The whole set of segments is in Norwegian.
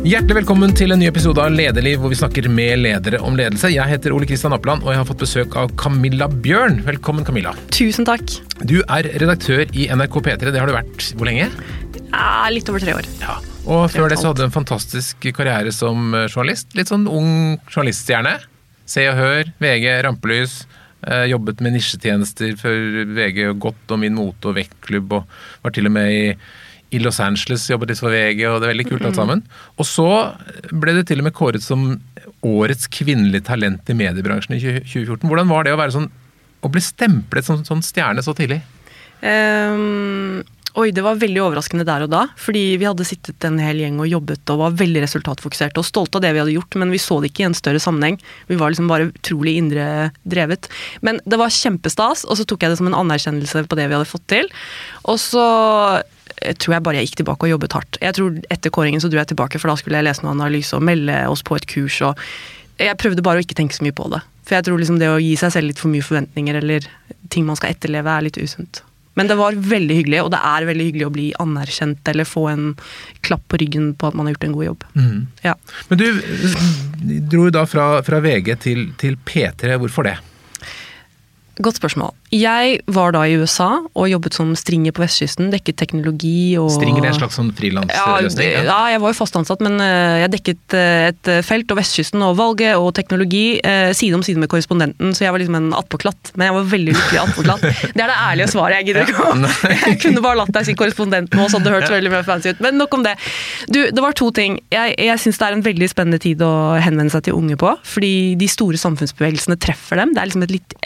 Hjertelig velkommen til en ny episode av Lederliv, hvor vi snakker med ledere om ledelse. Jeg heter Ole Kristian Appeland, og jeg har fått besøk av Camilla Bjørn. Velkommen, Camilla. Tusen takk. Du er redaktør i NRK P3. Det har du vært hvor lenge? Ja, litt over tre år. Ja. Og før det så hadde du en fantastisk karriere som journalist. Litt sånn ung journaliststjerne. Se og Hør, VG, Rampelys. Eh, jobbet med nisjetjenester for VG Godt og Min Mote og Vektklubb, og var til og med i i Los Angeles, jobbet litt for VG, og det er veldig kult alt sammen. Og så ble det til og med kåret som årets kvinnelige talent i mediebransjen i 2014. Hvordan var det å sånn, å bli stemplet som sånn stjerne så tidlig? Um, oi, det var veldig overraskende der og da. Fordi vi hadde sittet en hel gjeng og jobbet og var veldig resultatfokuserte og stolte av det vi hadde gjort, men vi så det ikke i en større sammenheng. Vi var liksom bare utrolig indre drevet. Men det var kjempestas, og så tok jeg det som en anerkjennelse på det vi hadde fått til. Og så jeg tror jeg bare jeg gikk tilbake og jobbet hardt. Jeg tror Etter kåringen så dro jeg tilbake, for da skulle jeg lese noe analyse og melde oss på et kurs. og Jeg prøvde bare å ikke tenke så mye på det. For jeg tror liksom det å gi seg selv litt for mye forventninger eller ting man skal etterleve, er litt usunt. Men det var veldig hyggelig, og det er veldig hyggelig å bli anerkjent eller få en klapp på ryggen på at man har gjort en god jobb. Mm. Ja. Men du dro da fra, fra VG til, til P3. Hvorfor det? Godt spørsmål. Jeg var da i USA og jobbet som stringer på vestkysten. Dekket teknologi og Stringer er en slags sånn frilansløsning? Ja, ja, jeg var jo fast ansatt, men eh, jeg dekket eh, et felt og vestkysten og valget og teknologi eh, side om side med korrespondenten, så jeg var liksom en attpåklatt. Men jeg var veldig lykkelig attpåklatt. Det er det ærlige svaret. Jeg gidder ikke å Jeg kunne bare latt deg si korrespondent nå, så hadde det hørtes veldig mer fancy ut. Men nok om det. Du, det var to ting. Jeg, jeg syns det er en veldig spennende tid å henvende seg til unge på, fordi de store samfunnsbevegelsene treffer dem. Det er liksom et litt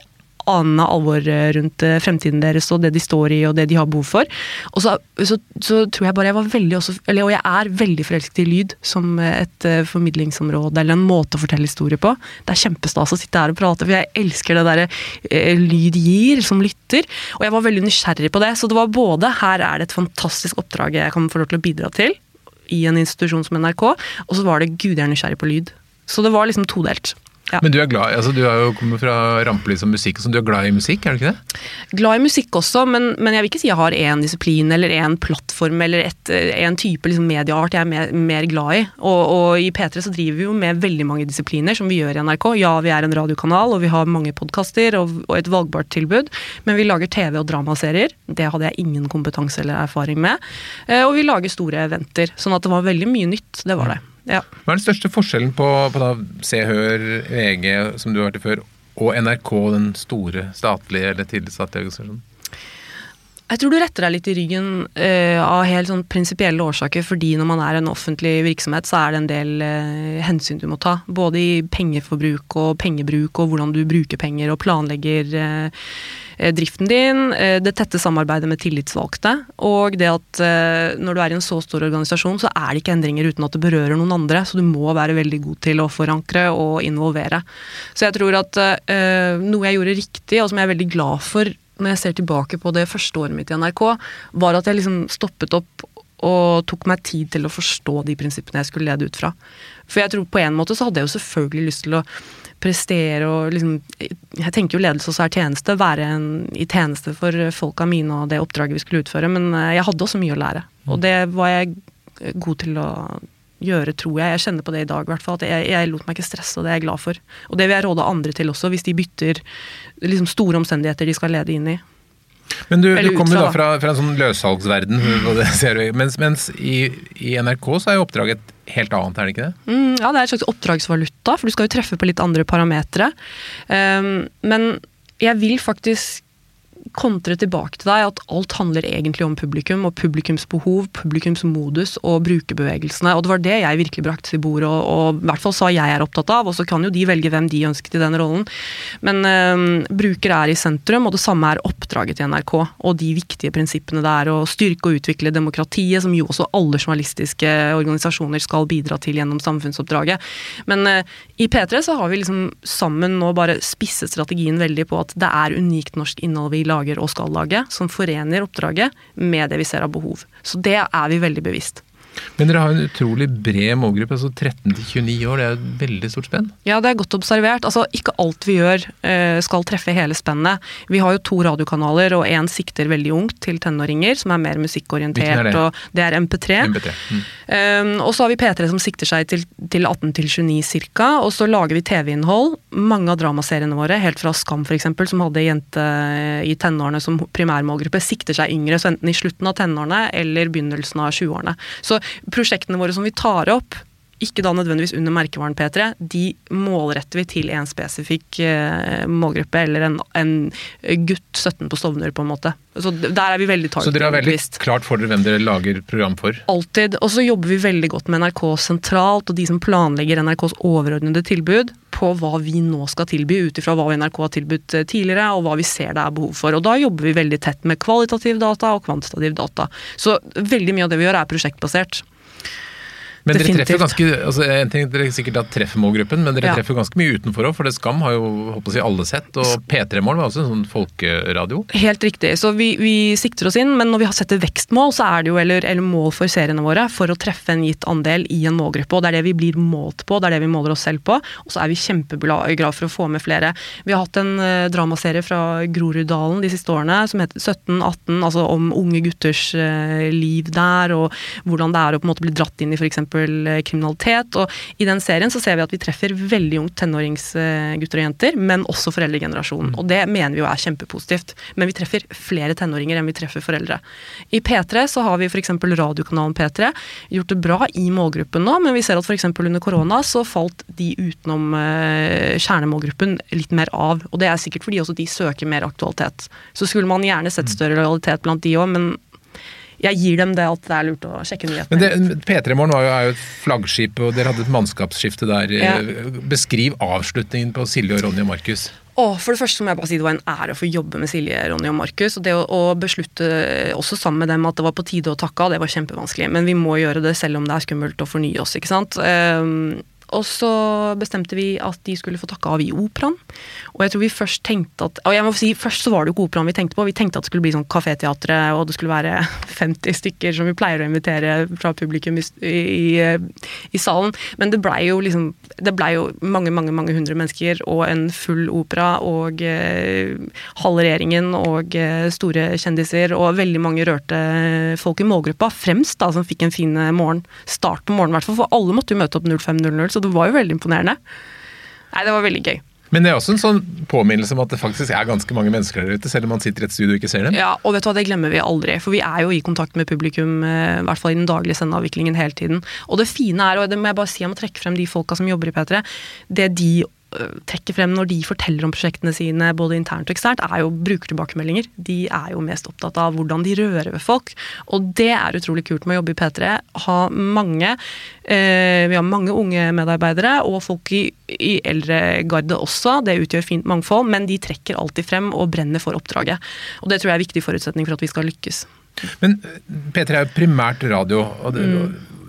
ane alvor rundt fremtiden deres og det de står i og det de har behov for. Og så, så, så tror jeg bare jeg var veldig også, eller, Og jeg er veldig forelsket i lyd som et uh, formidlingsområde eller en måte å fortelle historier på. Det er kjempestas å sitte her og prate, for jeg elsker det derre uh, lyd gir som lytter. Og jeg var veldig nysgjerrig på det. Så det var både her er det et fantastisk oppdrag jeg kan få lov til å bidra til i en institusjon som NRK, og så var det gud er nysgjerrig på lyd. Så det var liksom todelt. Ja. Men du er glad, altså du er jo kommet fra rampelys og musikk, så du er glad i musikk, er du ikke det? Glad i musikk også, men, men jeg vil ikke si jeg har én disiplin eller én plattform eller et, en type liksom, medieart jeg er mer, mer glad i. Og, og, i P3 så driver vi jo med veldig mange disipliner, som vi gjør i NRK. Ja, vi er en radiokanal, og vi har mange podkaster og, og, et valgbart tilbud, men vi lager TV- og dramaserier. Det hadde jeg ingen kompetanse eller erfaring med. Og vi lager store eventer, sånn at det var veldig mye nytt. Det var det. Ja. Hva er den største forskjellen på, på da, Se, Hør, VG, som du har vært i før, og NRK, den store statlige eller tilsatte organisasjonen? Jeg tror du retter deg litt i ryggen uh, av helt sånn prinsipielle årsaker, fordi når man er en offentlig virksomhet, så er det en del uh, hensyn du må ta. Både i pengeforbruk og pengebruk, og hvordan du bruker penger og planlegger uh, driften din. det tette samarbeidet med tillitsvalgte. Og det at når du er i en så stor organisasjon, så er det ikke endringer uten at det berører noen andre. Så du må være veldig god til å forankre og involvere. Så jeg tror at noe jeg gjorde riktig, og som jeg er veldig glad for når jeg ser tilbake på det første året mitt i NRK, var at jeg liksom stoppet opp og tok meg tid til å forstå de prinsippene jeg skulle lede ut fra. For jeg tror på en måte så hadde jeg jo selvfølgelig lyst til å prestere og liksom Jeg tenker jo ledelse også er tjeneste. Være en, i tjeneste for folka mine og det oppdraget vi skulle utføre. Men jeg hadde også mye å lære. Og det var jeg god til å gjøre, tror jeg. Jeg kjenner på det i dag, i hvert fall. At jeg, jeg, lot meg ikke stresse, og det er jeg glad for. Og det vil jeg råde andre til også, hvis de bytter liksom, store omstendigheter de skal lede inn i. Men du, du kommer jo da fra, fra, en sånn løssalgsverden, mens, mens i, i, NRK så er jo oppdraget helt annet, er det ikke det? Mm, ja, det er et slags oppdragsvaluta, for du skal jo treffe på litt andre parametere. Um, men jeg vil faktisk kontre tilbake til deg at alt handler egentlig om publikum og publikums behov, publikums modus og brukerbevegelsene. Og det var det jeg virkelig brakte til bordet, og, og, i hvert fall sa jeg er opptatt av. Og så kan jo de velge hvem de ønsket i den rollen. Men øh, bruker er i sentrum, og det samme er oppdraget til NRK. Og de viktige prinsippene det er å styrke og utvikle demokratiet, som jo også alle journalistiske organisasjoner skal bidra til gjennom samfunnsoppdraget. Men øh, i P3 så har vi liksom sammen nå bare spisset strategien veldig på at det er unikt norsk innhold vi lager lager og skal lage, som forener oppdraget med det vi ser av behov. Så det er vi veldig bevisst. Men dere har en utrolig bred målgruppe, altså 13 til 29 år. Det er et veldig stort spenn? Ja, det er godt observert. Altså, ikke alt vi gjør eh, skal treffe hele spennet. Vi har jo to radiokanaler, og én sikter veldig ungt til tenåringer, som er mer musikkorientert. Er det? og Det er MP3. MP3. Mm. Um, og så har vi P3 som sikter seg til, til 18 til 29 ca. Og så lager vi TV-innhold. Mange av dramaseriene våre, helt fra Skam f.eks., som hadde jente i tenårene som primærmålgruppe, sikter seg yngre, så enten i slutten av tenårene eller begynnelsen av 20-årene. Så prosjektene våre som vi tar opp, ikke da nødvendigvis under merkevaren P3, de målretter vi til en spesifikk eh, målgruppe, eller en, en gutt 17 på Stovner, på en måte. Så der er vi veldig Så dere har veldig target-bevisst. klart for dere hvem dere lager program for? Alltid. Og så jobber vi veldig godt med NRK sentralt, og de som planlegger NRKs overordnede tilbud, på hva vi nå skal tilby, ut ifra hva NRK har tilbudt eh, tidligere, og hva vi ser det er behov for. Og da jobber vi veldig tett med kvalitativ data og kvantitativ data. Så veldig mye av det vi gjør, er prosjektbasert. Men dere Definitivt. treffer ganske, altså en ting dere sikkert da treffer målgruppen, men dere Ja. treffer ganske mye utenfor òg, for det Skam har jo håper jeg, alle sett. Og P3-mål var også en sånn folkeradio. Helt riktig. Så vi, vi sikter oss inn, men når vi har setter vekstmål, så er det jo, eller, eller mål for seriene våre, for å treffe en gitt andel i en målgruppe. Og det er det vi blir målt på, det er det vi måler oss selv på. Og så er vi kjempeglad for å få med flere. Vi har hatt en uh, dramaserie fra Groruddalen de siste årene som heter 1718, altså om unge gutters uh, liv der, og hvordan det er å på en måte bli dratt inn i f.eks. kriminalitet. Og i den serien så ser vi at vi treffer veldig ungt tenåringsgutter og jenter, men også foreldregenerasjonen. Og det mener vi jo er kjempepositivt. Men vi treffer flere tenåringer enn vi treffer foreldre. I P3 så har vi f.eks. radiokanalen P3 gjort det bra i målgruppen nå, men vi ser at f.eks. under korona så falt de utenom eh, kjernemålgruppen litt mer av. Og det er sikkert fordi også de søker mer aktualitet. Så skulle man gjerne sett større lojalitet blant de òg, men jeg gir dem det at det er lurt å sjekke Men nyhetene. det- P3 Morgen er jo et flaggskip, og dere hadde et mannskapsskifte der. Ja. Beskriv avslutningen på Silje og Ronny og Markus. Åh, for det første må jeg bare si det var en ære å få jobbe med Silje, Ronny og Markus. Og det å, å beslutte også sammen med dem at det var på tide å takke av, det var kjempevanskelig. Men vi må gjøre det selv om det er skummelt å fornye oss, ikke sant. Ehm, og så bestemte vi at de skulle få takke av i operaen. Og jeg tror vi først tenkte at Og jeg må si, først så var det jo ikke operaen vi tenkte på. Vi tenkte at det skulle bli sånn kafeteatret og det skulle være 50 stykker som vi pleier å invitere fra publikum i, i, i salen. Men det blei jo liksom Det blei jo mange, mange, mange hundre mennesker og en full opera og eh, halve regjeringen og eh, store kjendiser og veldig mange rørte folk i målgruppa. Fremst da, som fikk en fin eh, morgen. Start på morgenen, i hvert fall. For alle måtte jo møte opp 05.00, så det var jo veldig imponerende. Nei, det var veldig gøy. Men det er også en sånn påminnelse om at det faktisk er ganske mange mennesker der ute, selv om man sitter i et studio og ikke ser dem. Ja, og vet du hva, det glemmer vi aldri. For vi er jo i kontakt med publikum, eh, i hvert fall i den daglige sendeavviklingen hele tiden. Og det fine er, og det må jeg bare si, jeg må trekke frem de folka som jobber i P3, det de trekker frem når de forteller om prosjektene sine, både internt og eksternt, er jo brukertilbakemeldinger. De er jo mest opptatt av hvordan de rører ved folk. Og det er utrolig kult med å jobbe i P3. Ha mange eh, Vi har mange unge medarbeidere, og folk i, i eldre garde også. Det utgjør fint mangfold, men de trekker alltid frem og brenner for oppdraget. Og det tror jeg er en viktig forutsetning for at vi skal lykkes. Men eh, P3 er jo primært radio. Og det,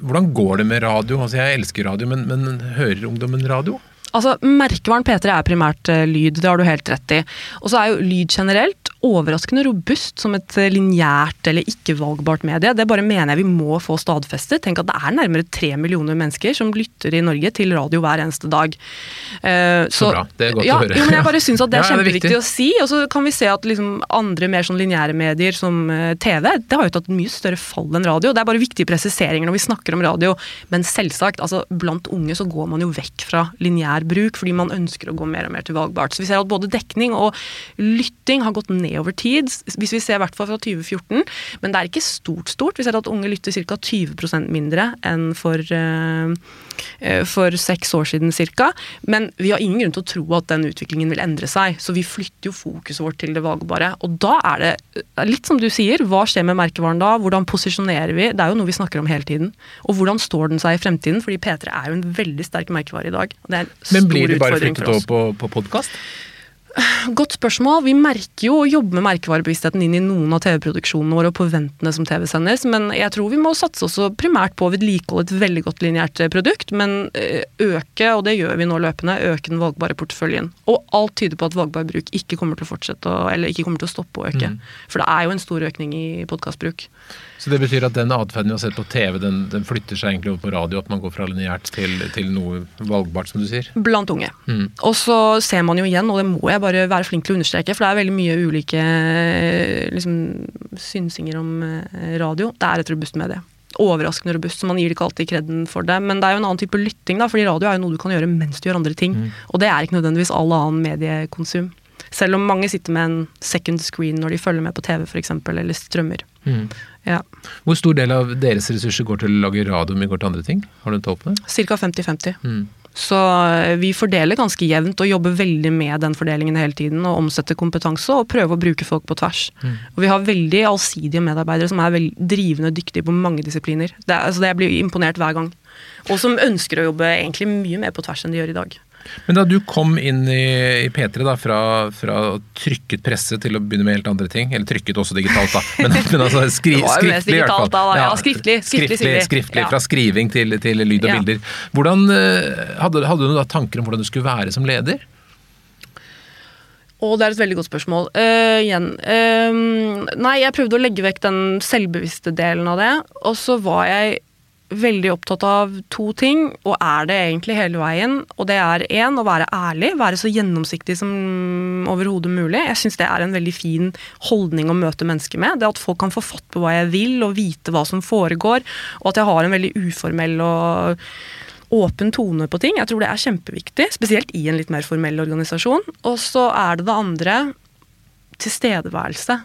Hvordan går det med radio? Altså, jeg elsker radio, men, men hører ungdommen radio? Altså, Merkevaren P3 er primært eh, lyd, det har du helt rett i. Og så er jo lyd generelt overraskende robust som et eh, lineært eller ikke-valgbart medie. Det bare mener jeg vi må få stadfestet. Tenk at det er nærmere tre millioner mennesker som lytter i Norge til radio hver eneste dag. Uh, Så bra, det er godt ja, å høre. Jo, men jeg bare syns at det er Ja, det er kjempeviktig å si. Og så kan vi se at liksom andre mer sånn lineære medier som eh, TV, det har jo tatt mye større fall enn radio. Det er bare viktige presiseringer når vi snakker om radio. Men selvsagt, altså blant unge så går man jo vekk fra lineær bruk fordi man ønsker å gå mer og mer til valgbart. Så vi ser at både dekning og lytting har gått ned over tid, hvis vi ser i hvert fall fra 2014. Men det er ikke stort stort. Vi ser at unge lytter ca. 20% mindre enn for, eh, eh, for seks år siden ca. Men vi har ingen grunn til å tro at den utviklingen vil endre seg. Så vi flytter jo fokuset vårt til det valgbare. Og da er det eh, litt som du sier, hva skjer med merkevaren da? Hvordan posisjonerer vi? Det er jo noe vi snakker om hele tiden. Og hvordan står den seg i fremtiden? Fordi P3 er jo en veldig sterk merkevare i dag. Og det er en stor Men blir det bare flyttet for over på, på podkast? Godt spørsmål. Vi merker jo å jobbe med merkevarebevisstheten inn i noen av TV-produksjonene våre og på eventene som TV-sendes, men jeg tror vi må satse også primært på å vedlikeholde et veldig godt lineært eh, produkt, men eh, øke, og det gjør vi nå løpende, øke den valgbare porteføljen. Og alt tyder på at valgbar bruk ikke kommer til å fortsette eller ikke kommer til å stoppe å øke. For det er jo en stor økning i podkastbruk. Så det betyr at den atferden vi har sett på TV, den, den, flytter seg egentlig over på radio? At man går fra lineært til, til, noe valgbart, som du sier? Blant unge. Mm. Og så ser man jo igjen, og det må jeg bare være flink til å understreke, for det er veldig mye ulike liksom, synsinger om eh, radio. Det er et robust medie overraskende robust, så man gir det ikke alltid kreden for det. Men det er jo en annen type lytting, da, fordi radio er jo noe du kan gjøre mens du gjør andre ting. Mm. Og det er ikke nødvendigvis all annen mediekonsum. Selv om mange sitter med en second screen når de følger med på TV f.eks., eller strømmer. Mm. Ja. Hvor stor del av deres ressurser går til å lage radio, men går til andre ting? Har du tall på det? Ca. 50-50. Mm. Så eh, vi fordeler ganske jevnt og jobber veldig med den fordelingen hele tiden. Og omsetter kompetanse og prøver å bruke folk på tvers. Mm. Og vi har veldig allsidige medarbeidere som er drivende dyktige på mange disipliner. Det, altså det blir imponert hver gang. Og som ønsker å jobbe egentlig mye mer på tvers enn de gjør i dag. Men da du kom inn i, i P3 da, fra, fra, trykket presse til å begynne med helt andre ting, eller trykket også digitalt, da, men, men altså skri, skriftlig i hvert fall. Da, ja, skriftlig, skriftlig, skriftlig, skriftlig Fra skriving til, til lyd og ja. bilder. Hvordan, eh, hadde, hadde, du da tanker om hvordan du skulle være som leder? Og det er et veldig godt spørsmål. Uh, igjen uh, Nei, jeg prøvde å legge vekk den selvbevisste delen av det. Og så var jeg veldig opptatt av to ting, og er det egentlig hele veien. Og det er én, å være ærlig. Være så gjennomsiktig som overhodet mulig. Jeg syns det er en veldig fin holdning å møte mennesker med. Det at folk kan få fatt på hva jeg vil, og vite hva som foregår. Og at jeg har en veldig uformell og åpen tone på ting. Jeg tror det er kjempeviktig. Spesielt i en litt mer formell organisasjon. Og så er det det andre tilstedeværelse.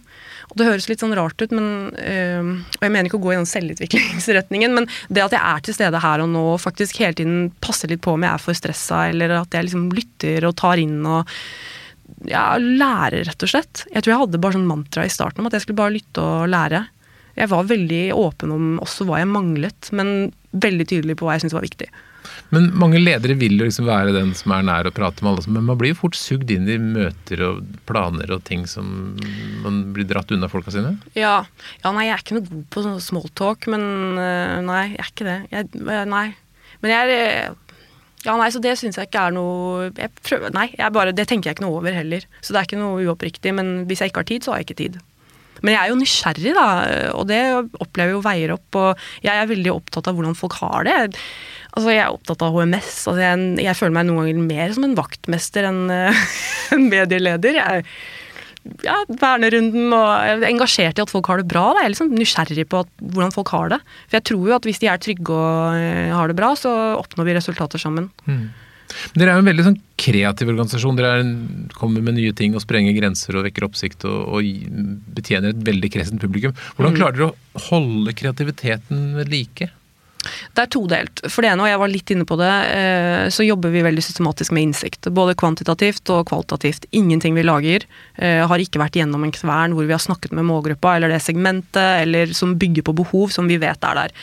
Og Det høres litt sånn rart ut, men, øh, og jeg mener ikke å gå i den selvutviklingsretningen, men det at jeg er til stede her og nå og faktisk hele tiden passer litt på om jeg er for stressa, eller at jeg liksom lytter og tar inn og ja, lærer, rett og slett. Jeg tror jeg hadde bare sånn mantra i starten om at jeg skulle bare lytte og lære. Jeg var veldig åpen om også hva jeg manglet, men veldig tydelig på hva jeg syntes var viktig. Men mange ledere vil jo liksom være den som er nær og prate med alle. Men man blir jo fort sugd inn i møter og planer og ting som man blir dratt unna folka sine? Ja. ja nei, jeg er ikke noe god på sånn smalltalk, men eh, nei, jeg er ikke det. Jeg, eh, nei. Men jeg er ja, nei, så det syns jeg ikke er noe jeg prøver, Nei, bare, det tenker jeg ikke noe over heller. Så det er ikke noe uoppriktig. Men hvis jeg ikke har tid, så har jeg ikke tid. Men jeg er jo nysgjerrig, da, og det opplever jo veier opp. Og jeg er veldig opptatt av hvordan folk har det. Altså, jeg er opptatt av HMS. Altså, jeg, jeg, føler meg noen ganger mer som en vaktmester enn uh, en medieleder. Jeg ja, vernerunden og jeg er engasjert i at folk har det bra. Da. Jeg er liksom nysgjerrig på at, hvordan folk har det. For jeg tror jo at hvis de er trygge og uh, har det bra, så oppnår vi resultater sammen. Mm. Dere er jo en veldig sånn kreativ organisasjon. Dere en, kommer med nye ting og sprenger grenser og vekker oppsikt og, og betjener et veldig kresent publikum. Hvordan mm. klarer dere å holde kreativiteten ved like? Det er todelt. For det ene, og jeg var litt inne på det, eh, så jobber vi veldig systematisk med innsikt. Både kvantitativt og kvalitativt. Ingenting vi lager eh, har ikke vært gjennom en kvern hvor vi har snakket med målgruppa eller det segmentet, eller som bygger på behov som vi vet er der.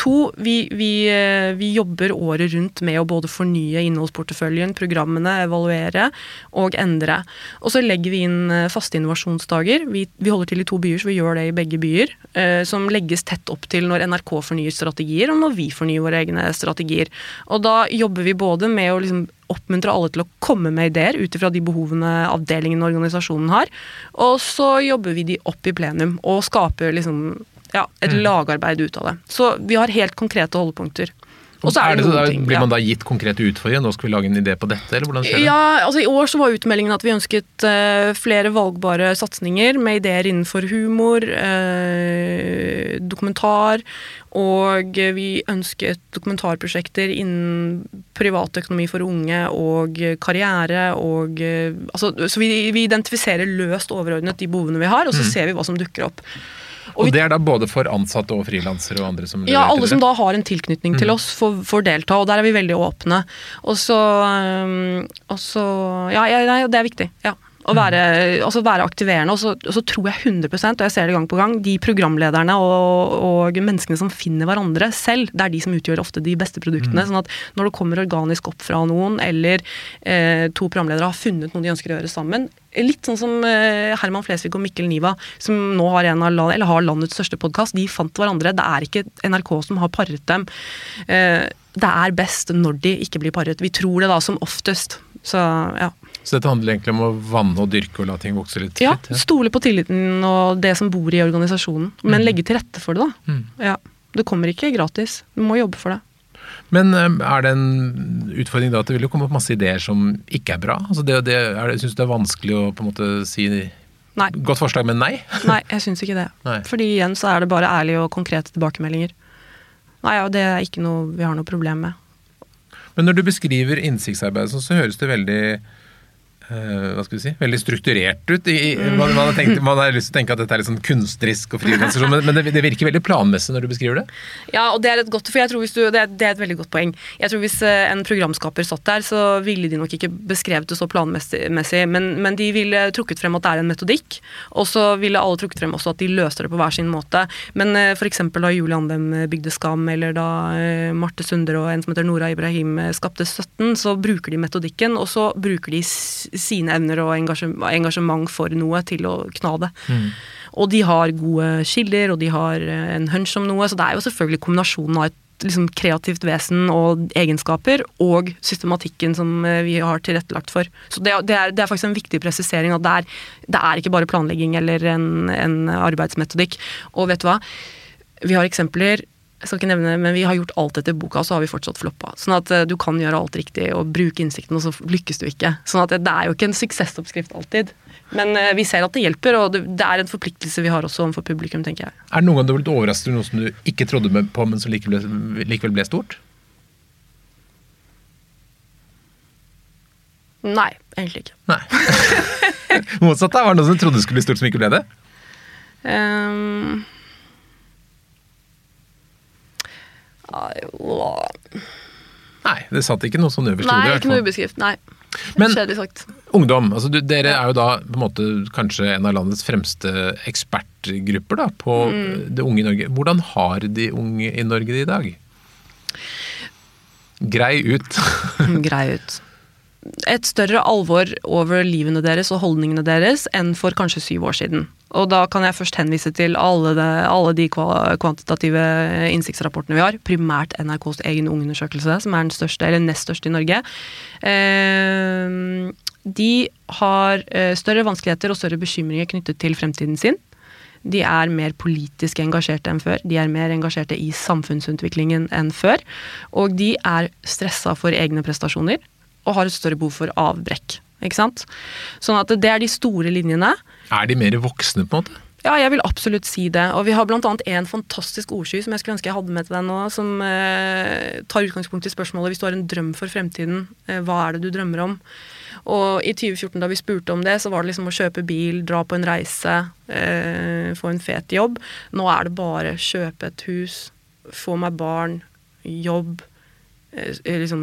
To, vi, vi, eh, vi jobber året rundt med å både fornye innholdsporteføljen, programmene, evaluere og endre. Og så legger vi inn faste innovasjonsdager. Vi, vi holder til i to byer, så vi gjør det i begge byer. Som legges tett opp til når NRK fornyer strategier. og må vi fornye våre egne strategier. Og da jobber vi både med å liksom oppmuntre alle til å komme med ideer ut ifra de behovene avdelingen og organisasjonen har, og så jobber vi de opp i plenum og skaper liksom ja, et mm. lagarbeid ut av det. Så vi har helt konkrete holdepunkter. Og så er det, det ting, Blir man da gitt konkrete utfordringer? Nå skal vi lage en idé på dette, eller hvordan skjer det? Ja, altså I år så var utmeldingen at vi ønsket uh, flere valgbare satsinger med ideer innenfor humor, uh, dokumentar, og vi ønsket dokumentarprosjekter innen privatøkonomi for unge og karriere og uh, altså, Så vi, vi, identifiserer løst overordnet de behovene vi har, og så mm. ser vi hva som dukker opp. Og, og det er da både for ansatte og frilansere og andre som Ja, alle som da har en tilknytning til mm. oss, får, får, delta, og der er vi veldig åpne. Og så, um, og så Ja, nei, det er viktig. ja. Å være, altså være aktiverende. Og så, og så, tror jeg 100% og jeg ser det gang på gang, de programlederne og, og, menneskene som finner hverandre selv, det er de som utgjør ofte de beste produktene. Mm. sånn at når det kommer organisk opp fra noen, eller eh, to programledere har funnet noe de ønsker å gjøre sammen, Litt sånn som eh, Herman Flesvig og Mikkel Niva, som nå har, en av, eller har landets største podkast. De fant hverandre. Det er ikke NRK som har paret dem. Eh, det er best når de ikke blir paret. Vi tror det da som oftest. Så ja. Så dette handler egentlig om å vanne og dyrke og la ting vokse litt Ja, fritt? stole på tilliten og det som bor i organisasjonen, men legge til rette for det, da. Mm. Ja. Det kommer ikke gratis. Du må jobbe for det. Men eh, er det en utfordring da at det vil jo komme opp masse ideer som ikke er bra? Altså det, det, er, synes du det er vanskelig å på en måte si Nei. godt forslag, men nei? Nei, jeg syns ikke det. Nei. Fordi igjen så er det bare ærlige og konkrete tilbakemeldinger. Nei, ja, det er ikke noe vi har noe problem med. Men når du beskriver innsiktsarbeid, så, høres det veldig hva skal vi si, veldig strukturert ut. I, man, man, har tenkt, man har lyst til å tenke at dette er litt sånn kunstnerisk, og frilanser, men, men det, det virker veldig planmessig når du beskriver det. Ja, og det er et godt, for jeg tror hvis du, det, er, det er et veldig godt poeng. Jeg tror Hvis eh, en programskaper satt der, så ville de nok ikke beskrevet det så planmessig, men, men de ville trukket frem at det er en metodikk, og så ville alle trukket frem også at de løser det på hver sin måte. Men f.eks. for eksempel da Julie Andem bygde Skam, eller da eh, Marte Sunder og en som heter Nora Ibrahim eh, skapte 17, så bruker de metodikken, og så bruker de sine evner og engasjem- engasjement for noe til å kna det. Og de har gode kilder, og de har eh, en hunch om noe, så det er jo selvfølgelig kombinasjonen av et liksom, kreativt vesen og egenskaper, og systematikken som eh, vi har tilrettelagt for. Så det, det, er, det er faktisk en viktig presisering at det er, det er ikke bare planlegging eller en, en arbeidsmetodikk. Og vet du hva? Vi har eksempler jeg skal ikke nevne, men vi har gjort alt etter boka, så har vi fortsatt floppa. Sånn at eh, du kan gjøre alt riktig og bruke innsikten, og så lykkes du ikke. Sånn at det, det er jo ikke en suksessoppskrift alltid. Men eh, vi ser at det hjelper, og det, det er en forpliktelse vi har også overfor publikum, tenker jeg. Er det noen gang du har blitt overrasket over noe som du ikke trodde på, men som likevel, likevel ble stort? Nei, egentlig ikke. Nei. Motsatt, da? Var det noe som trodde skulle bli stort, som ikke ble det? Um, ja, jo. Nei, det satt ikke noe sånn øverst Nei, ikke noe ubeskrift. Nei. Men- sagt. Ungdom, altså du, dere er jo da på en måte kanskje en av landets fremste ekspertgrupper da, på Mm. det unge i Norge. Hvordan har de unge i Norge det i dag? Grei ut. Grei ut. Et større alvor over livene deres og holdningene deres enn for kanskje syv år siden. Og da kan jeg først henvise til alle, det, alle de kvantitative innsiktsrapportene vi har. Primært NRKs egen ungeundersøkelse, som er den største, eller nest største i Norge. Eh, de har eh, større vanskeligheter og større bekymringer knyttet til fremtiden sin. De er mer politisk engasjerte enn før. De er mer engasjerte i samfunnsutviklingen enn før. Og de er stressa for egne prestasjoner og har et større behov for avbrekk. Ikke sant? Sånn at det er de store linjene. Er de mer voksne, på en måte? Ja, jeg vil absolutt si det. Og vi har annet en fantastisk ordsky som jeg skulle ønske jeg hadde med til deg nå, som eh, tar utgangspunkt i spørsmålet hvis du har en drøm for fremtiden, eh, hva er det du drømmer om? Og i 2014 da vi spurte om det, så var det liksom å kjøpe bil, dra på en reise, eh, få en fet jobb. Nå er det bare kjøpe et hus, få meg barn, jobb, liksom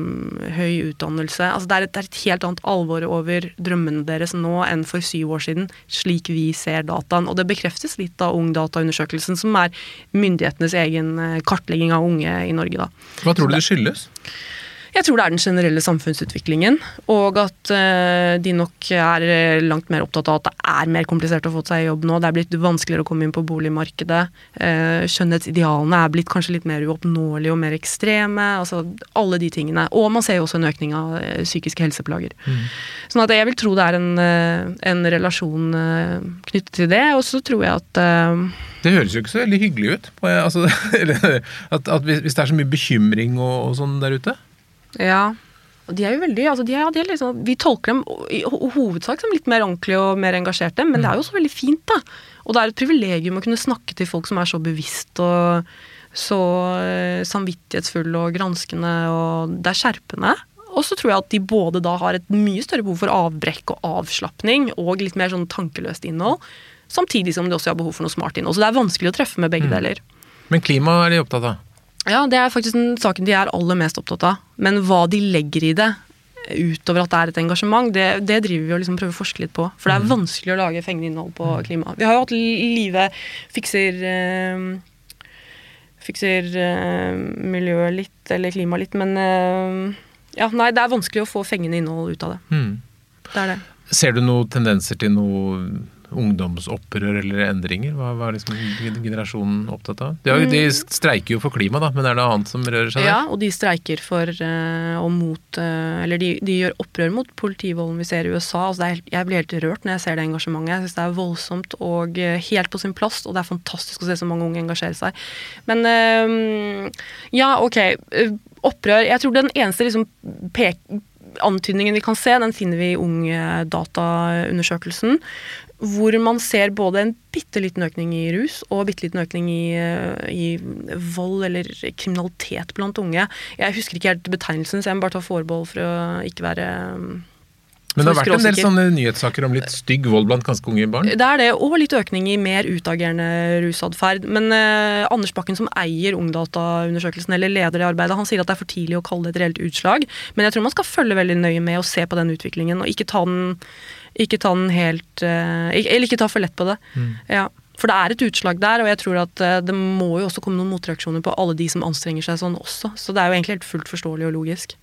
høy utdannelse. Altså det, er et, det er et helt annet alvor over drømmene deres nå enn for syv år siden, slik vi ser dataen. Og det bekreftes litt av Ungdataundersøkelsen, som er myndighetenes egen eh, kartlegging av unge i Norge. da. Hva tror du det skyldes? Jeg tror det er den generelle samfunnsutviklingen, og at eh, de nok er eh, langt mer opptatt av at det er mer komplisert å få seg jobb nå. Det er blitt vanskeligere å komme inn på boligmarkedet. Eh, skjønnhetsidealene er blitt kanskje litt mer uoppnåelige og mer ekstreme. altså Alle de tingene. Og man ser jo også en økning av psykiske helseplager. Sånn at jeg vil tro det er en, en relasjon knyttet til det. Og så tror jeg at Det høres jo ikke så veldig hyggelig ut. På, altså, at, at hvis det er så mye bekymring og, og sånn der ute. Ja. Og de er jo veldig, altså de er, de er liksom, Vi tolker dem i ho- hovedsak som litt mer ordentlige og mer engasjerte, men det er jo også veldig fint. da. Og det er et privilegium å kunne snakke til folk som er så bevisst og så eh, samvittighetsfulle og granskende, og det er skjerpende. Og så tror jeg at de både da har et mye større behov for avbrekk og avslapning, og litt mer sånn tankeløst innhold, samtidig som de også har behov for noe smart innhold. Så det er vanskelig å treffe med begge deler. Men klima er de opptatt av. Ja, det er faktisk den saken de er aller mest opptatt av. Men hva de legger i det, utover at det er et engasjement, det, det driver vi og liksom prøver å forske litt på. For det er vanskelig å lage fengende innhold på klima. Vi har jo hatt Live fikser eh, Fikser eh, miljøet litt, eller klimaet litt, men eh, ja, nei, det er vanskelig å få fengende innhold ut av det. Mm. Det er det. Ser du noen tendenser til noe ungdomsopprør eller endringer? Hva, hva er liksom generasjonen opptatt av? De, de, streiker jo for klima, da, men er det annet som rører seg der? Ja, og de streiker for uh, og mot uh, Eller de, de, gjør opprør mot politivolden vi ser i USA. Altså er, jeg blir helt rørt når jeg ser det engasjementet. Jeg syns det er voldsomt og uh, helt på sin plass, og det er fantastisk å se så mange unge engasjere seg. Men ja, ok. Opprør Jeg tror den eneste liksom pek antydningen vi kan se, den finner vi i Ungdataundersøkelsen. Hvor man ser både en bitte liten økning i rus og bitte liten økning i, i, vold eller kriminalitet blant unge. Jeg husker ikke helt betegnelsen, så jeg må bare ta forbehold for å ikke være men det har vært en del sånne nyhetssaker om litt stygg vold blant ganske unge barn? Det er det, og litt økning i mer utagerende rusatferd. Men eh, Anders Bakken, som eier Ungdataundersøkelsen, eller leder det arbeidet, han sier at det er for tidlig å kalle det et reelt utslag. Men jeg tror man skal følge veldig nøye med og se på den utviklingen, og ikke ta den, ikke ta den helt eh, Eller ikke ta for lett på det. Mm. Ja. For det er et utslag der, og jeg tror at eh, det må jo også komme noen motreaksjoner på alle de som anstrenger seg sånn også. Så det er jo egentlig helt fullt forståelig og logisk.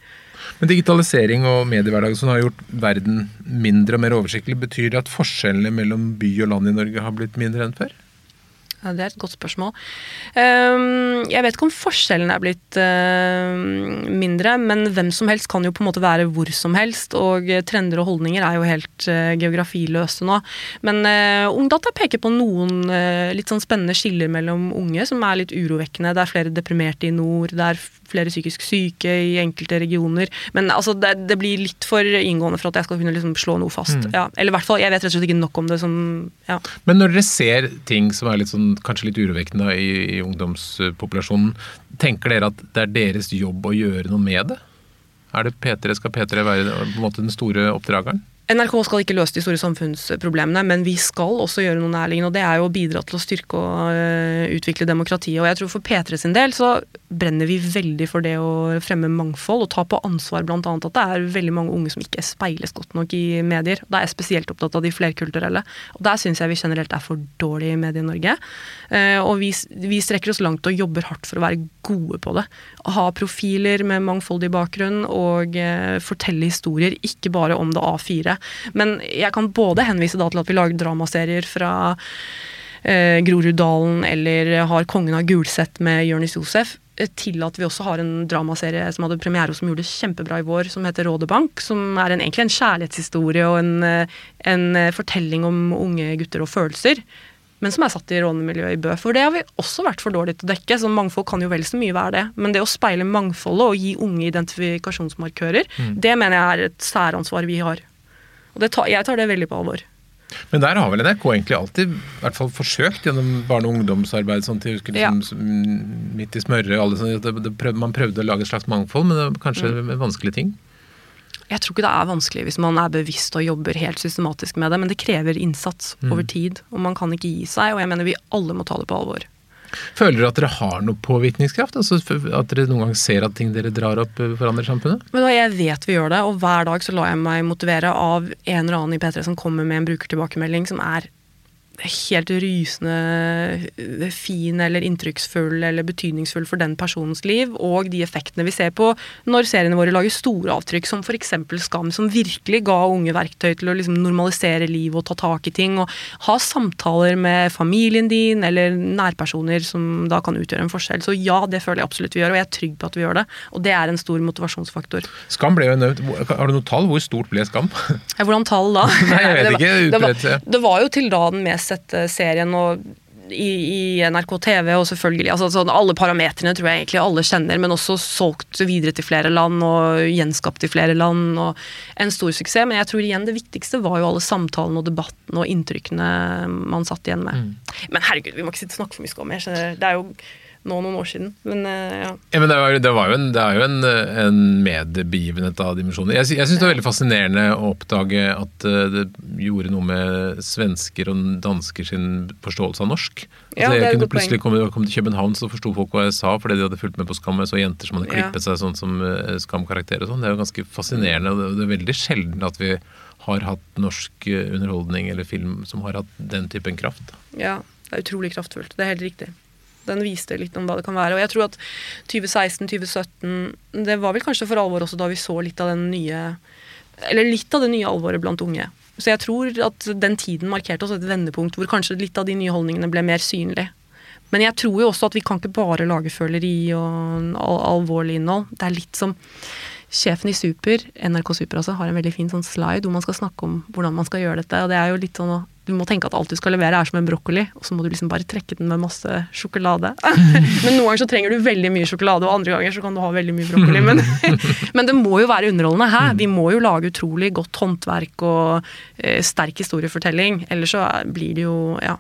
Men digitalisering og mediehverdagen som har gjort verden mindre og mer oversiktlig, betyr det at forskjellene mellom by og land i Norge har blitt mindre enn før? Ja, det er et godt spørsmål. Ehm, jeg vet ikke om forskjellen er blitt ehm, mindre, men hvem som helst kan jo på en måte være hvor som helst. Og trender og holdninger er jo helt eh, geografiløse nå. Men uh, Ungdata peker på noen eh, litt sånn spennende skiller mellom unge som er litt urovekkende. Det er flere deprimerte i nord, det er flere psykisk syke i enkelte regioner. Men altså, det, det, blir litt for inngående for at jeg skal kunne liksom slå noe fast. Mm. Ja, eller i hvert fall, jeg vet rett og slett ikke nok om det som ja. Men når dere ser ting som er litt sånn, kanskje litt urovekkende i, i ungdomspopulasjonen, tenker dere at det er deres jobb å gjøre noe med det? Er det P3, Skal P3 være måte den store oppdrageren? NRK skal ikke løse de store samfunnsproblemene, men vi skal også gjøre noe nærliggende. Og det er jo å bidra til å styrke og uh, utvikle demokratiet. Og jeg tror for P3 sin del så brenner vi veldig for det å fremme mangfold og ta på ansvar bl.a. at det er veldig mange unge som ikke speiles godt nok i medier. Da er jeg spesielt opptatt av de flerkulturelle. Og der syns jeg vi generelt er for dårlige i Medie-Norge. Uh, og vi, vi, strekker oss langt og jobber hardt for å være gode på det. Ha profiler med mangfoldig bakgrunn og uh, fortelle historier, ikke bare om det A4 men jeg kan både henvise da til at vi lager dramaserier fra eh, Groruddalen eller har Kongen av Gulset med Jonis Josef, eh, til at vi også har en dramaserie som hadde premiere og som gjorde det kjempebra i vår, som heter Rådebank. Som er en, egentlig en kjærlighetshistorie og en, eh, en, eh, fortelling om unge gutter og følelser. Men som er satt i rånemiljøet i Bø. For det har vi også vært for dårlige til å dekke. så Mangfold kan jo vel så mye være det. Men det å speile mangfoldet og gi unge identifikasjonsmarkører, mm. det mener jeg er et særansvar vi har. Og tar, jeg tar det veldig på alvor. Men der har vel NRK egentlig alltid i hvert fall forsøkt gjennom barne- og ungdomsarbeid sånn til, liksom, ja. midt i smøret alle, sånne, det, det prøvde, Man prøvde å lage et slags mangfold, men det var kanskje mm. vanskelige ting? Jeg tror ikke det er vanskelig hvis man er bevisst og jobber helt systematisk med det, men det krever innsats mm. over tid. Og man kan ikke gi seg, og jeg mener vi alle må ta det på alvor. Føler dere at dere har noe påvirkningskraft? Altså At dere noen gang ser at ting dere drar opp, eh, forandrer samfunnet? Men Jeg vet vi gjør det, og hver dag så lar jeg meg motivere av en eller annen i P3 som kommer med en brukertilbakemelding som er helt rysende fin eller inntrykksfull eller betydningsfull for den personens liv, og de effektene vi ser på når seriene våre lager store avtrykk, som f.eks. Skam, som virkelig ga unge verktøy til å liksom normalisere livet og ta tak i ting, og ha samtaler med familien din eller nærpersoner som da kan utgjøre en forskjell. Så ja, det føler jeg absolutt vi gjør, og jeg er trygg på at vi gjør det. Og det er en stor motivasjonsfaktor. Skam ble jo nevnt. Har du noe tall? Hvor stort ble Skam? Hvordan tall da? Nei, jeg vet ikke. Det var, det var jo til da den mest sett serien og i, i, NRK TV, og selvfølgelig altså, sånn, Alle parametrene tror jeg egentlig alle kjenner, men også solgt videre til flere land og gjenskapt i flere land. og En stor suksess. Men jeg tror igjen det viktigste var jo alle samtalene og debattene og inntrykkene man satt igjen med. Mm. Men herregud, vi må ikke sitte og snakke for mye om det. Det er jo nå noen år siden. Men uh, ja. ja men det, var, det, var en, det er jo en, en mediebegivenhet av dimensjoner. Jeg, jeg syns det var veldig fascinerende å oppdage at uh, det gjorde noe med svensker og dansker sin forståelse av norsk. Altså, ja, det er jeg kunne plutselig komme, komme, til København, så forsto folk hva jeg sa, fordi de hadde fulgt med på Skam. Jeg så jenter som hadde klippet ja. seg sånn som uh, Skam-karakter og sånn. Det er jo ganske fascinerende, og det, det er veldig sjelden at vi har hatt norsk underholdning eller film som har hatt den typen kraft. Ja, det er utrolig kraftfullt. Det er helt riktig. Den viste litt om hva det kan være. Og jeg tror at 2016-2017 Det var vel kanskje for alvor også da vi så litt av den nye Eller litt av det nye alvoret blant unge. Så jeg tror at den tiden markerte også et vendepunkt hvor kanskje litt av de nye holdningene ble mer synlig. Men jeg tror jo også at vi kan ikke bare lage føleri og al alvorlig innhold. Det er litt som Sjefen i Super, NRK Super altså, har en veldig fin sånn slide hvor man skal snakke om hvordan man skal gjøre dette. og det er jo litt sånn Du må tenke at alt du skal levere er som en brokkoli, og så må du liksom bare trekke den med masse sjokolade. men noen ganger så trenger du veldig mye sjokolade, og andre ganger så kan du ha veldig mye brokkoli. Men, men det må jo være underholdende. Hæ? Vi må jo lage utrolig godt håndverk og eh, sterk historiefortelling. Ellers så blir det jo ja,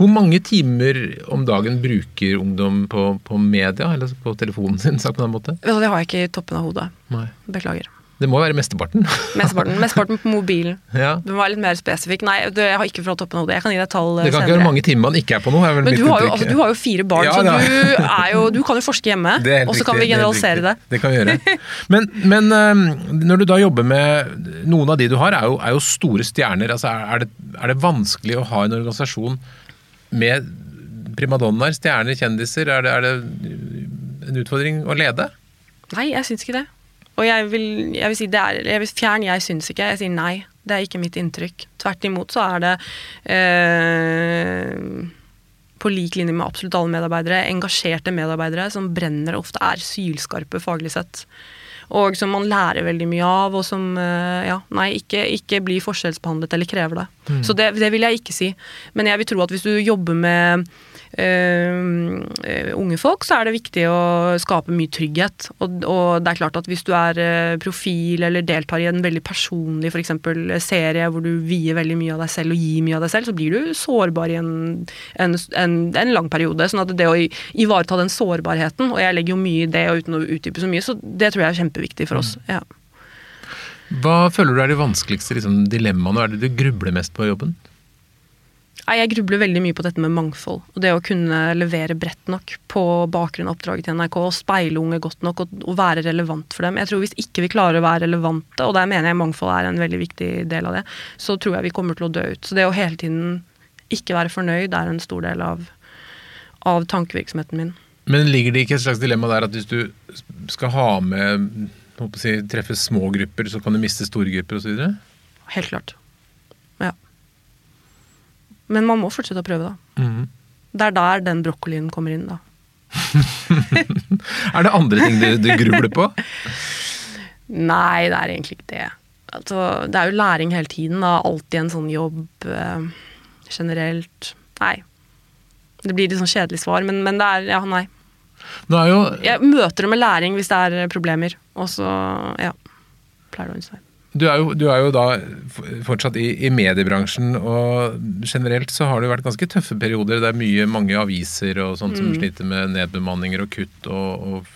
hvor mange timer om dagen bruker ungdom på, på media, eller på telefonen sin? sagt på den måten? Det har jeg ikke i toppen av hodet. Nei. Beklager. Det må være mesteparten? Mesteparten, mesteparten på mobilen. Ja. Du må være litt mer spesifikk. Nei, jeg har ikke fra toppen av hodet. Jeg kan gi deg tall senere. Det kan ikke være mange timer man ikke er på noe. Er Men du har, jo, altså, du har, jo, fire barn, ja, så du, jo, du, kan jo forske hjemme. Og så kan vi generalisere det. Det, det kan vi gjøre. Men, men, når du da jobber med Noen av de du har, er jo, er jo store stjerner. Altså, er, det, er det vanskelig å ha en organisasjon med primadonnaer, stjerner, kjendiser? Er det, er det en utfordring å lede? Nei, jeg syns ikke det. Og jeg vil, jeg vil si det er jeg vil Fjern, jeg syns ikke. Jeg sier nei. Det er ikke mitt inntrykk. Tvert imot så er det eh, på lik linje med absolutt alle medarbeidere, engasjerte medarbeidere som brenner og ofte er sylskarpe faglig sett. Og som man lærer veldig mye av, og som eh, ja, nei, ikke, ikke blir forskjellsbehandlet eller krever det. Mm. Så det, det, vil jeg ikke si. Men jeg vil tro at hvis du jobber med uh, unge folk, så er det viktig å skape mye trygghet. Og, og, det er klart at hvis du er uh, profil eller deltar i en veldig personlig for eksempel, serie hvor du vier veldig mye av deg selv og gir mye av deg selv, så blir du sårbar i en, en, en, en lang periode. sånn at det å ivareta den sårbarheten, og jeg legger jo mye i det og uten å utdype så mye, så det tror jeg er kjempeviktig for oss. Mm. ja. Hva føler du er de vanskeligste liksom, dilemmaene? og er det du grubler mest på i jobben? Jeg grubler veldig mye på dette med mangfold. Og det å kunne levere bredt nok på bakgrunn av oppdraget til NRK. Og speile unge godt nok og, og, være relevant for dem. Jeg tror Hvis ikke vi klarer å være relevante, og der mener jeg mangfold er en veldig viktig del av det, så tror jeg vi kommer til å dø ut. Så det å hele tiden ikke være fornøyd er en stor del av, av tankevirksomheten min. Men ligger det ikke et slags dilemma der at hvis du skal ha med si, treffe små grupper, så kan du miste store grupper osv.? Helt klart. Ja. Men man må fortsette å prøve, da. Mm. Det er der den brokkolien kommer inn, da. er det andre ting du, du grubler på? Nei, det er egentlig ikke det. Altså, det er jo læring hele tiden. Da. Alltid en sånn jobb eh, generelt. Nei. Det blir litt sånn kjedelig svar, men, men det er ja, nei. Jeg møter det med læring hvis det er problemer, og så ja. Pleier det å. Du er, jo, du er jo, da fortsatt i, i, mediebransjen, og generelt så har det jo vært ganske tøffe perioder. Det er mye, mange aviser og sånt som mm. sliter med nedbemanninger og kutt og, og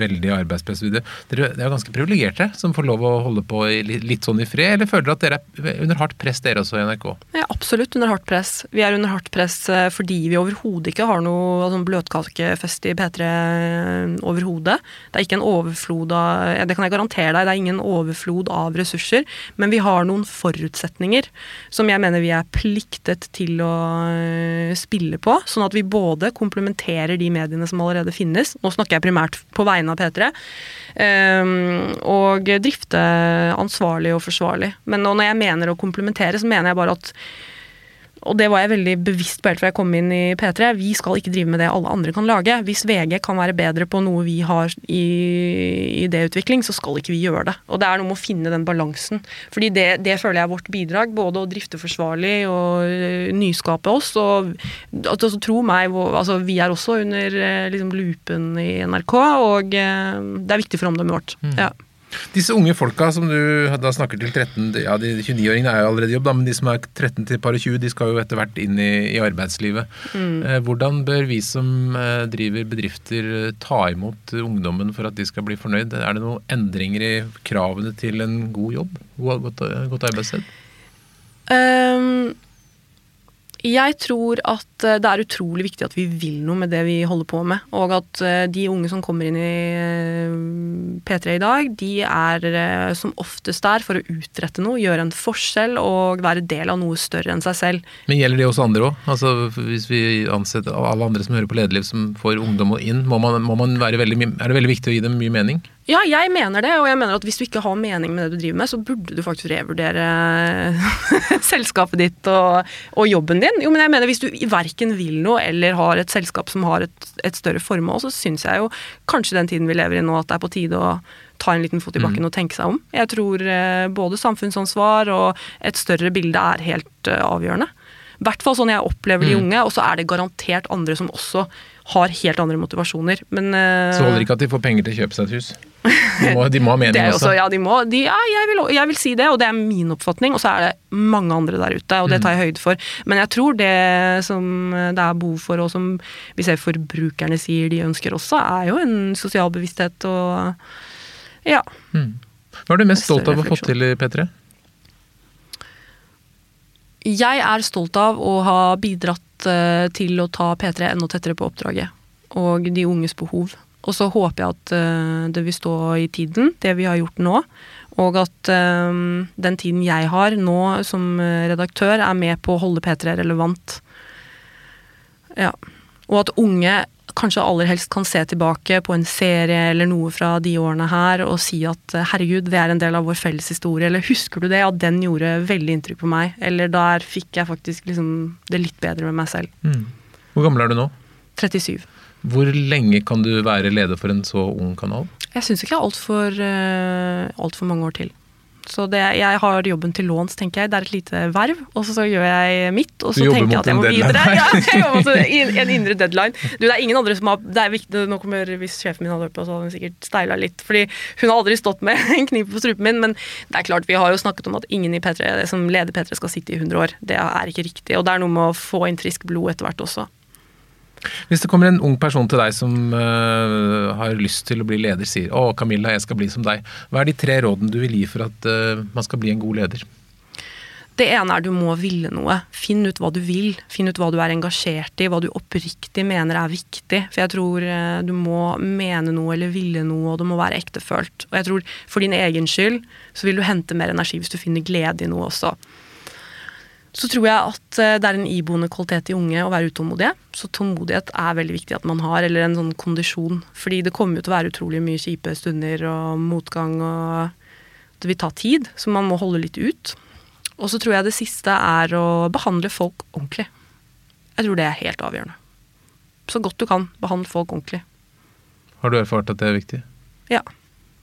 veldig arbeidspress. Dere er jo ganske privilegerte som får lov å holde på litt sånn i fred, eller føler dere at dere er under hardt press, dere også i NRK? Ja, absolutt under hardt press. Vi er under hardt press eh, fordi vi overhodet ikke har noe altså, bløtkakefest i P3 eh, overhodet. Det er ikke en overflod av Det kan jeg garantere deg, det er ingen overflod av ressurser ressurser, men vi har noen forutsetninger som jeg mener vi er pliktet til å eh, spille på. Sånn at vi både komplementerer de mediene som allerede finnes, nå snakker jeg primært på vegne av P3, eh, og drifte ansvarlig og forsvarlig. Men når jeg mener å komplementere, så mener jeg bare at og det var jeg veldig bevisst på helt fra jeg kom inn i P3. Vi skal ikke drive med det alle andre kan lage. Hvis VG kan være bedre på noe vi har i idéutvikling, så skal ikke vi gjøre det. Og det er noe med å finne den balansen. Fordi det, det føler jeg er vårt bidrag. Både å drifte forsvarlig og eh, nyskape oss. Og altså, tro meg, altså, vi er også under eh, liksom, loopen i NRK, og eh, det er viktig for omdømmet vårt. Mm. Ja. Disse unge folka som du da snakker til 13 Ja, de 29-åringene er jo allerede i jobb, da, men de som er 13 til par 20, de skal jo etter hvert inn i, i arbeidslivet. Mm. Eh, hvordan bør vi som eh, driver bedrifter eh, ta imot ungdommen for at de skal bli fornøyd? Er det noen endringer i kravene til en god jobb? Godt, godt arbeidssted? Um, jeg tror at det er utrolig viktig at vi vil noe med det vi holder på med. Og at de unge som kommer inn i P3 i dag, de er som oftest der for å utrette noe, gjøre en forskjell og være del av noe større enn seg selv. Men gjelder det hos andre òg? Altså, hvis vi ansetter alle andre som hører på Lederliv som får ungdom inn, må man, må man veldig, er det veldig viktig å gi dem mye mening? Ja, jeg mener det, og jeg mener at hvis du ikke har mening med det du driver med, så burde du faktisk revurdere selskapet ditt og, og, jobben din. Jo, men jeg mener hvis du verken vil noe eller har et selskap som har et, et større formål, så syns jeg jo kanskje den tiden vi lever i nå, at det er på tide å ta en liten fot i bakken mm. og tenke seg om. Jeg tror eh, både samfunnsansvar og et større bilde er helt uh, avgjørende. I hvert fall sånn jeg opplever de mm. unge, og så er det garantert andre som også har helt andre motivasjoner. Men, uh, så holder ikke at de får penger til å kjøpe seg et hus? De må, de må ha mening også. også. Ja, de må, de, ja jeg, vil, jeg, vil, si det, og det er min oppfatning. Og så er det mange andre der ute, og det tar jeg høyde for. Men jeg tror det som det er behov for, og som vi ser forbrukerne sier de ønsker også, er jo en sosial bevissthet og ja. Mm. Hva er du mest stolt av å ha fått til i P3? Jeg er stolt av å ha bidratt til å ta P3 enda tettere på oppdraget. Og de unges behov. Og så håper jeg at uh, det vil stå i tiden, det vi har gjort nå. Og at um, den tiden jeg har nå som redaktør, er med på å holde P3 relevant. Ja. Og at unge kanskje aller helst kan se tilbake på en serie eller noe fra de årene her og si at eh, herregud, det er en del av vår felles historie, eller husker du det? Ja, den gjorde veldig inntrykk på meg. Eller der fikk jeg faktisk liksom det litt bedre med meg selv. Mm. Hvor gammel er du nå? 37. Hvor lenge kan du være leder for en så ung kanal? Jeg syns ikke altfor uh, alt for mange år til. Så det, jeg har jobben til låns, tenker jeg. Det er et lite verv. Og så gjør jeg mitt, og så tenker jeg at jeg må videre. Ja, jeg jobber mot en indre deadline. Du, det er ingen andre som har det er viktig, nå kommer, Hvis sjefen min hadde hørt på, så hadde hun sikkert steila litt. fordi hun har aldri stått med en kniv på strupen min. Men det er klart, vi har jo snakket om at ingen i P3, som leder P3 skal sitte i 100 år. Det er ikke riktig. Og det er noe med å få inn frisk blod etter hvert også. Hvis det kommer en ung person til deg som uh, har lyst til å bli leder, sier 'Å, Camilla, jeg skal bli som deg', hva er de tre rådene du vil gi for at uh, man skal bli en god leder? Det ene er du må ville noe. Finn ut hva du vil. Finn ut hva du er engasjert i, hva du oppriktig mener er viktig. For jeg tror uh, du må mene noe eller ville noe, og det må være ektefølt. Og jeg tror for din egen skyld så vil du hente mer energi hvis du finner glede i noe også så tror jeg at eh, det er en iboende kvalitet i unge å være utålmodige. Så tålmodighet er veldig viktig at man har, eller en sånn kondisjon. Fordi det kommer jo til å være utrolig mye kjipe stunder og motgang, og det vil ta tid, så man må holde litt ut. Og så tror jeg det siste er å behandle folk ordentlig. Jeg tror det er helt avgjørende. Så godt du kan, behandle folk ordentlig. Har du erfart at det er viktig? Ja,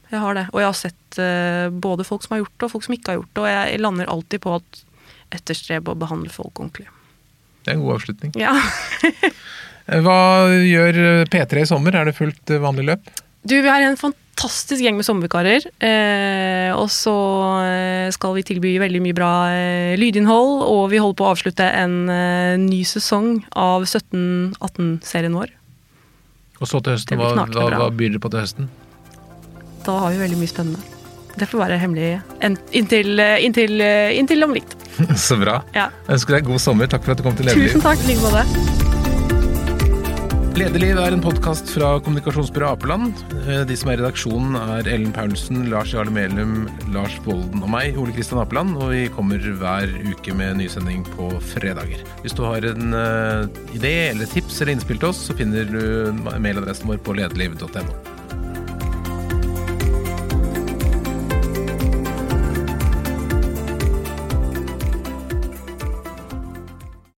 jeg har det. Og jeg har sett uh, både folk som har gjort det, og folk som ikke har gjort det. Og jeg lander alltid på at etterstrebe å behandle folk ordentlig. Det er en god avslutning. Ja. Hva gjør P3 i sommer? Er det fullt vanlig løp? Du, Vi har en fantastisk gjeng med sommervikarer. Eh, og så eh, skal vi tilby veldig mye bra eh, lydinnhold. Og vi holder på å avslutte en eh, ny sesong av 17-18-serien vår. Og så til høsten, hva, hva, hva byr dere på til høsten? Da har vi veldig mye spennende. Det får være hemmelig inntil, inntil, inntil om litt. Så bra. Ja. Jeg ønsker deg god sommer. Takk for at du kom til Lederliv. Tusen takk, like måte. Lederliv er en podkast fra kommunikasjonsbyrået Apeland. Eh, de som er i redaksjonen er Ellen Paulsen, Lars Jarle Melum, Lars Bolden og meg, Ole Kristian Apeland. Og vi kommer hver uke med nysending på fredager. Hvis du har en uh, idé eller tips eller innspill til oss, så finner du mailadressen vår på lederliv.no.